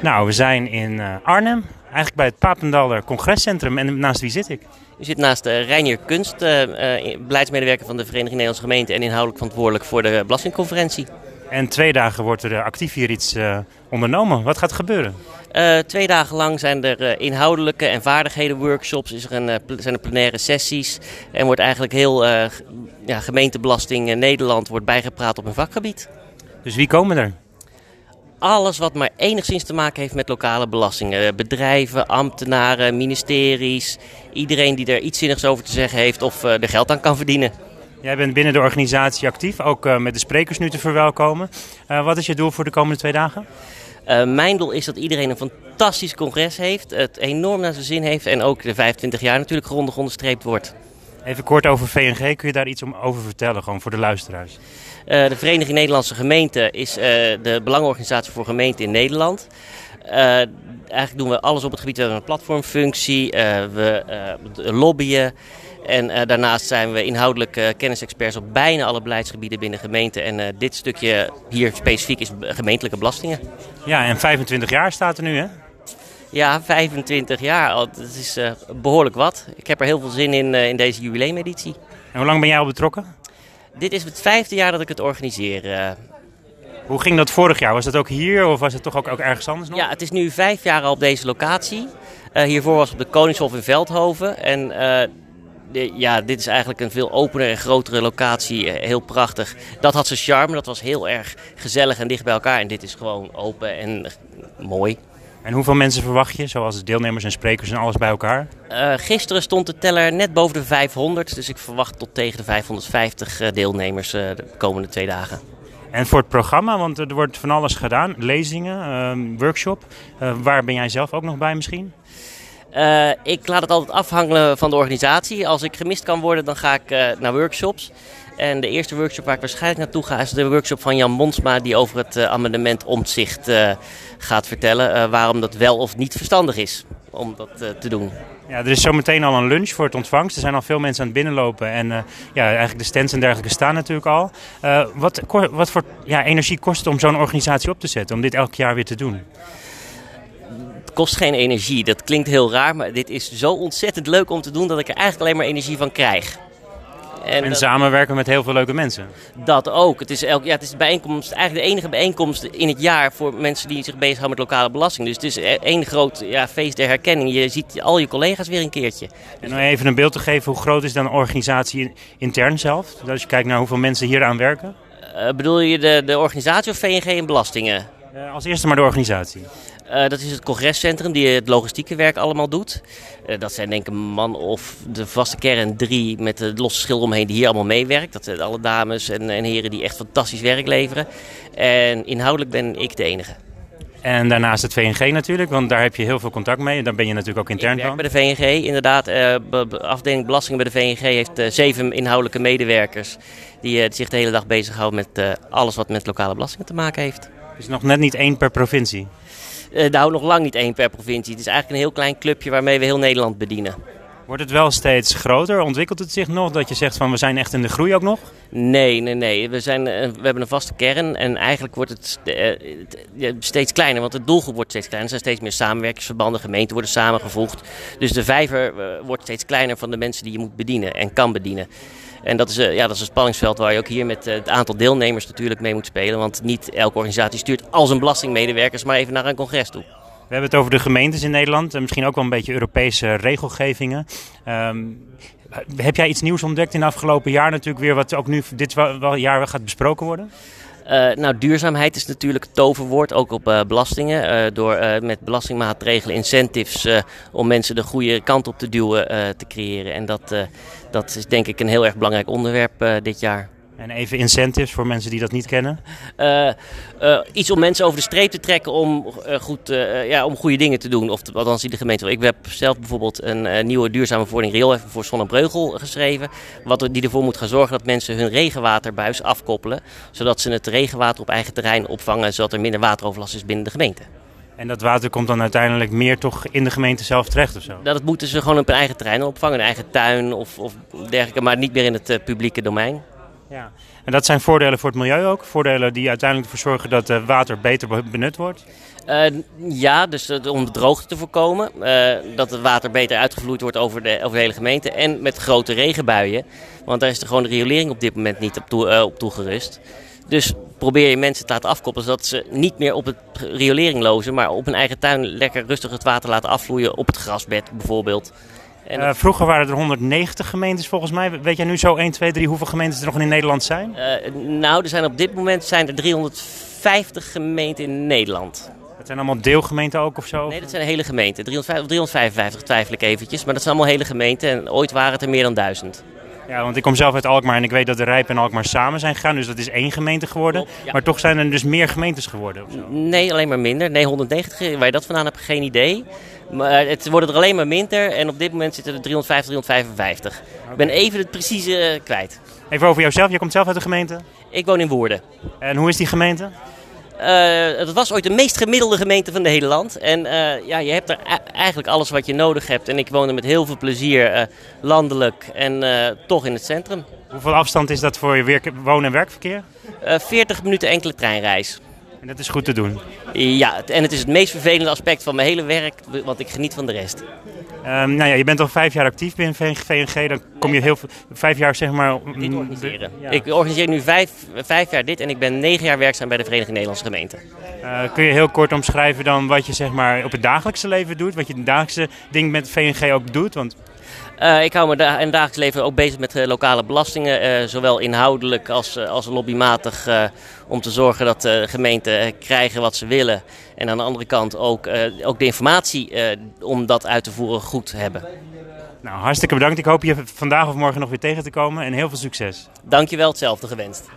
Nou, we zijn in uh, Arnhem, eigenlijk bij het Papendaler Congrescentrum. En naast wie zit ik? U zit naast uh, Reinier Kunst, uh, beleidsmedewerker van de Vereniging Nederlandse Gemeenten en inhoudelijk verantwoordelijk voor de Belastingconferentie. En twee dagen wordt er actief hier iets ondernomen. Wat gaat er gebeuren? twee dagen lang zijn er inhoudelijke en vaardigheden-workshops, is er een, zijn er plenaire sessies en wordt eigenlijk heel ja, gemeentebelasting Nederland wordt bijgepraat op een vakgebied. Dus wie komen er? Alles wat maar enigszins te maken heeft met lokale belastingen. Bedrijven, ambtenaren, ministeries. Iedereen die er iets zinnigs over te zeggen heeft of uh, er geld aan kan verdienen. Jij bent binnen de organisatie actief, ook uh, met de sprekers nu te verwelkomen. Uh, wat is je doel voor de komende twee dagen? mijn doel is dat iedereen een fantastisch congres heeft, het enorm naar zijn zin heeft en ook de 25 jaar natuurlijk grondig onderstreept wordt. Even kort over VNG, kun je daar iets over vertellen, gewoon voor de luisteraars? Uh, de Vereniging Nederlandse Gemeenten is uh, de belangenorganisatie voor gemeenten in Nederland. Uh, eigenlijk doen we alles op het gebied van een platformfunctie, we lobbyen. En daarnaast zijn we inhoudelijk kennisexperts op bijna alle beleidsgebieden binnen gemeenten. En dit stukje hier specifiek is gemeentelijke belastingen. Ja, en 25 jaar staat er nu hè? Ja, 25 jaar. Dat is behoorlijk wat. Ik heb er heel veel zin in in deze jubileumeditie. En hoe lang ben jij al betrokken? Dit is het vijfde jaar dat ik het organiseer. Eh. Hoe ging dat vorig jaar? Was dat ook hier of was het toch ook, ook ergens anders nog? Ja, het is nu vijf jaar al op deze locatie. Hiervoor was het op de Koningshof in Veldhoven. En de, ja, dit is eigenlijk een veel opener en grotere locatie. Heel prachtig. Dat had zijn charme. Dat was heel erg gezellig en dicht bij elkaar. En dit is gewoon open en mooi. En hoeveel mensen verwacht je, zoals deelnemers en sprekers en alles bij elkaar? Uh, gisteren stond de teller net boven de 500, dus ik verwacht tot tegen de 550 uh, deelnemers uh, de komende twee dagen. En voor het programma, want er wordt van alles gedaan, lezingen, ehm, workshop. waar ben jij zelf ook nog bij misschien? ik laat het altijd afhangen van de organisatie. Als ik gemist kan worden, dan ga ik naar workshops. En de eerste workshop waar ik waarschijnlijk naartoe ga is de workshop van Jan Monsma die over het uh, amendement omzicht uh, gaat vertellen. Uh, waarom dat wel of niet verstandig is om dat te doen. Ja, er is zometeen al een lunch voor het ontvangst. Er zijn al veel mensen aan het binnenlopen. En ja, eigenlijk de stands en dergelijke staan natuurlijk al. wat, wat voor ja, energie kost het om zo'n organisatie op te zetten? Om dit elk jaar weer te doen? Het kost geen energie. Dat klinkt heel raar. Maar dit is zo ontzettend leuk om te doen dat ik er eigenlijk alleen maar energie van krijg. En, samenwerken met heel veel leuke mensen. Dat ook. Het is, elk, ja, het is de bijeenkomst, eigenlijk de enige bijeenkomst in het jaar voor mensen die zich bezighouden met lokale belasting. Dus het is e- één groot ja, feest der herkenning. Je ziet al je collega's weer een keertje. En om even een beeld te geven, hoe groot is dan de organisatie intern zelf? Dus als je kijkt naar hoeveel mensen hier aan werken. Uh, bedoel je de, de organisatie of VNG en belastingen? Uh, als eerste maar de organisatie. Uh, dat is het congrescentrum die het logistieke werk allemaal doet. Uh, dat zijn denk ik een man of de vaste kern drie met de losse schil omheen die hier allemaal meewerkt. Dat zijn alle dames en, en heren die echt fantastisch werk leveren. En inhoudelijk ben ik de enige. En daarnaast het VNG natuurlijk, want daar heb je heel veel contact mee. Daar ben je natuurlijk ook intern van. bij de VNG, inderdaad. Uh, afdeling belastingen bij de VNG heeft uh, zeven inhoudelijke medewerkers. Die uh, zich de hele dag bezighouden met alles wat met lokale belastingen te maken heeft. Dus nog net niet één per provincie? Uh, nou, nog lang niet één per provincie. Het is eigenlijk een heel klein clubje waarmee we heel Nederland bedienen. Wordt het wel steeds groter? Ontwikkelt het zich nog? Dat je zegt van we zijn echt in de groei ook nog? Nee, nee, nee. We, zijn, eh, we hebben een vaste kern en eigenlijk wordt het uh, steeds kleiner. Want het doelgroep wordt steeds kleiner. Er zijn steeds meer samenwerkingsverbanden, gemeenten worden samengevoegd. Dus de vijver wordt steeds kleiner van de mensen die je moet bedienen en kan bedienen. En dat is, ja, dat is een spanningsveld waar je ook hier met het aantal deelnemers natuurlijk mee moet spelen. Want niet elke organisatie stuurt al zijn belastingmedewerkers maar even naar een congres toe. We hebben het over de gemeentes in Nederland en misschien ook wel een beetje Europese regelgevingen. Um, heb jij iets nieuws ontdekt in het afgelopen jaar natuurlijk weer, wat ook nu dit jaar gaat besproken worden? Uh, nou, duurzaamheid is natuurlijk het toverwoord, ook op uh, belastingen. Uh, door met belastingmaatregelen, incentives, om mensen de goede kant op te duwen, te creëren. En dat, dat is denk ik een heel erg belangrijk onderwerp dit jaar. En even incentives voor mensen die dat niet kennen? Uh, uh, iets om mensen over de streep te trekken om, uh, goed, ja, om goede dingen te doen. Of althans die de gemeente Ik heb zelf bijvoorbeeld een nieuwe duurzame verordening rioolheffing voor Zon en Breugel geschreven. Wat, die ervoor moet gaan zorgen dat mensen hun regenwaterbuis afkoppelen. Zodat ze het regenwater op eigen terrein opvangen. Zodat er minder wateroverlast is binnen de gemeente. En dat water komt dan uiteindelijk meer toch in de gemeente zelf terecht of zo? Dat moeten ze gewoon op hun eigen terrein opvangen. Een eigen tuin of, of dergelijke. Maar niet meer in het publieke domein. Ja. En dat zijn voordelen voor het milieu ook? Voordelen die uiteindelijk ervoor zorgen dat uh, water beter benut wordt? Uh, ja, dus uh, om de droogte te voorkomen. dat het water beter uitgevloeid wordt over de, over de hele gemeente. En met grote regenbuien. Want daar is er gewoon de riolering op dit moment niet op, toe, op toegerust. Dus probeer je mensen te laten afkoppelen zodat ze niet meer op het riolering lozen, maar op hun eigen tuin lekker rustig het water laten afvloeien op het grasbed bijvoorbeeld. En uh, vroeger waren er 190 gemeentes volgens mij. Weet jij nu zo 1, 2, 3 hoeveel gemeentes er nog in Nederland zijn? Uh, nou, er zijn op dit moment zijn er 350 gemeenten in Nederland. Dat zijn allemaal deelgemeenten ook of zo? Nee, dat zijn hele gemeenten. 350, 355 twijfel ik eventjes. Maar dat zijn allemaal hele gemeenten. En ooit waren het er meer dan duizend. Ja, want ik kom zelf uit Alkmaar en ik weet dat de Rijp en Alkmaar samen zijn gegaan. Dus dat is één gemeente geworden. Klopt, ja. Maar toch zijn er dus meer gemeentes geworden? Nee, alleen maar minder. Nee, 190. Waar je dat vandaan hebt, geen idee. Maar het worden er alleen maar minder. En op dit moment zitten er 350, 355. Okay. Ik ben even het precieze uh, kwijt. Even over jouzelf. Je komt zelf uit de gemeente? Ik woon in Woerden. En hoe is die gemeente? Uh, het was ooit de meest gemiddelde gemeente van het hele land. En uh, ja, je hebt er eigenlijk alles wat je nodig hebt. En ik woon er met heel veel plezier uh, landelijk en toch in het centrum. Hoeveel afstand is dat voor je woon- en werkverkeer? 40 minuten enkele treinreis. En dat is goed te doen? Ja, en het is het meest vervelende aspect van mijn hele werk, want ik geniet van de rest. Um, nou ja, je bent al vijf jaar actief binnen VNG. Dan kom je heel veel, vijf jaar zeg maar... Dit organiseren. Ja. Ik organiseer nu vijf, vijf jaar dit en ik ben negen jaar werkzaam bij de Vereniging Nederlandse Gemeenten. Uh, kun je heel kort omschrijven dan wat je zeg maar op het dagelijkse leven doet? Wat je het dagelijkse ding met VNG ook doet? Want... Uh, ik hou me da in het dagelijks leven ook bezig met uh, lokale belastingen, uh, zowel inhoudelijk als, als lobbymatig, om te zorgen dat gemeenten krijgen wat ze willen. En aan de andere kant ook, ook de informatie om dat uit te voeren goed hebben. Nou, hartstikke bedankt. Ik hoop je vandaag of morgen nog weer tegen te komen en heel veel succes. Dankjewel, hetzelfde gewenst.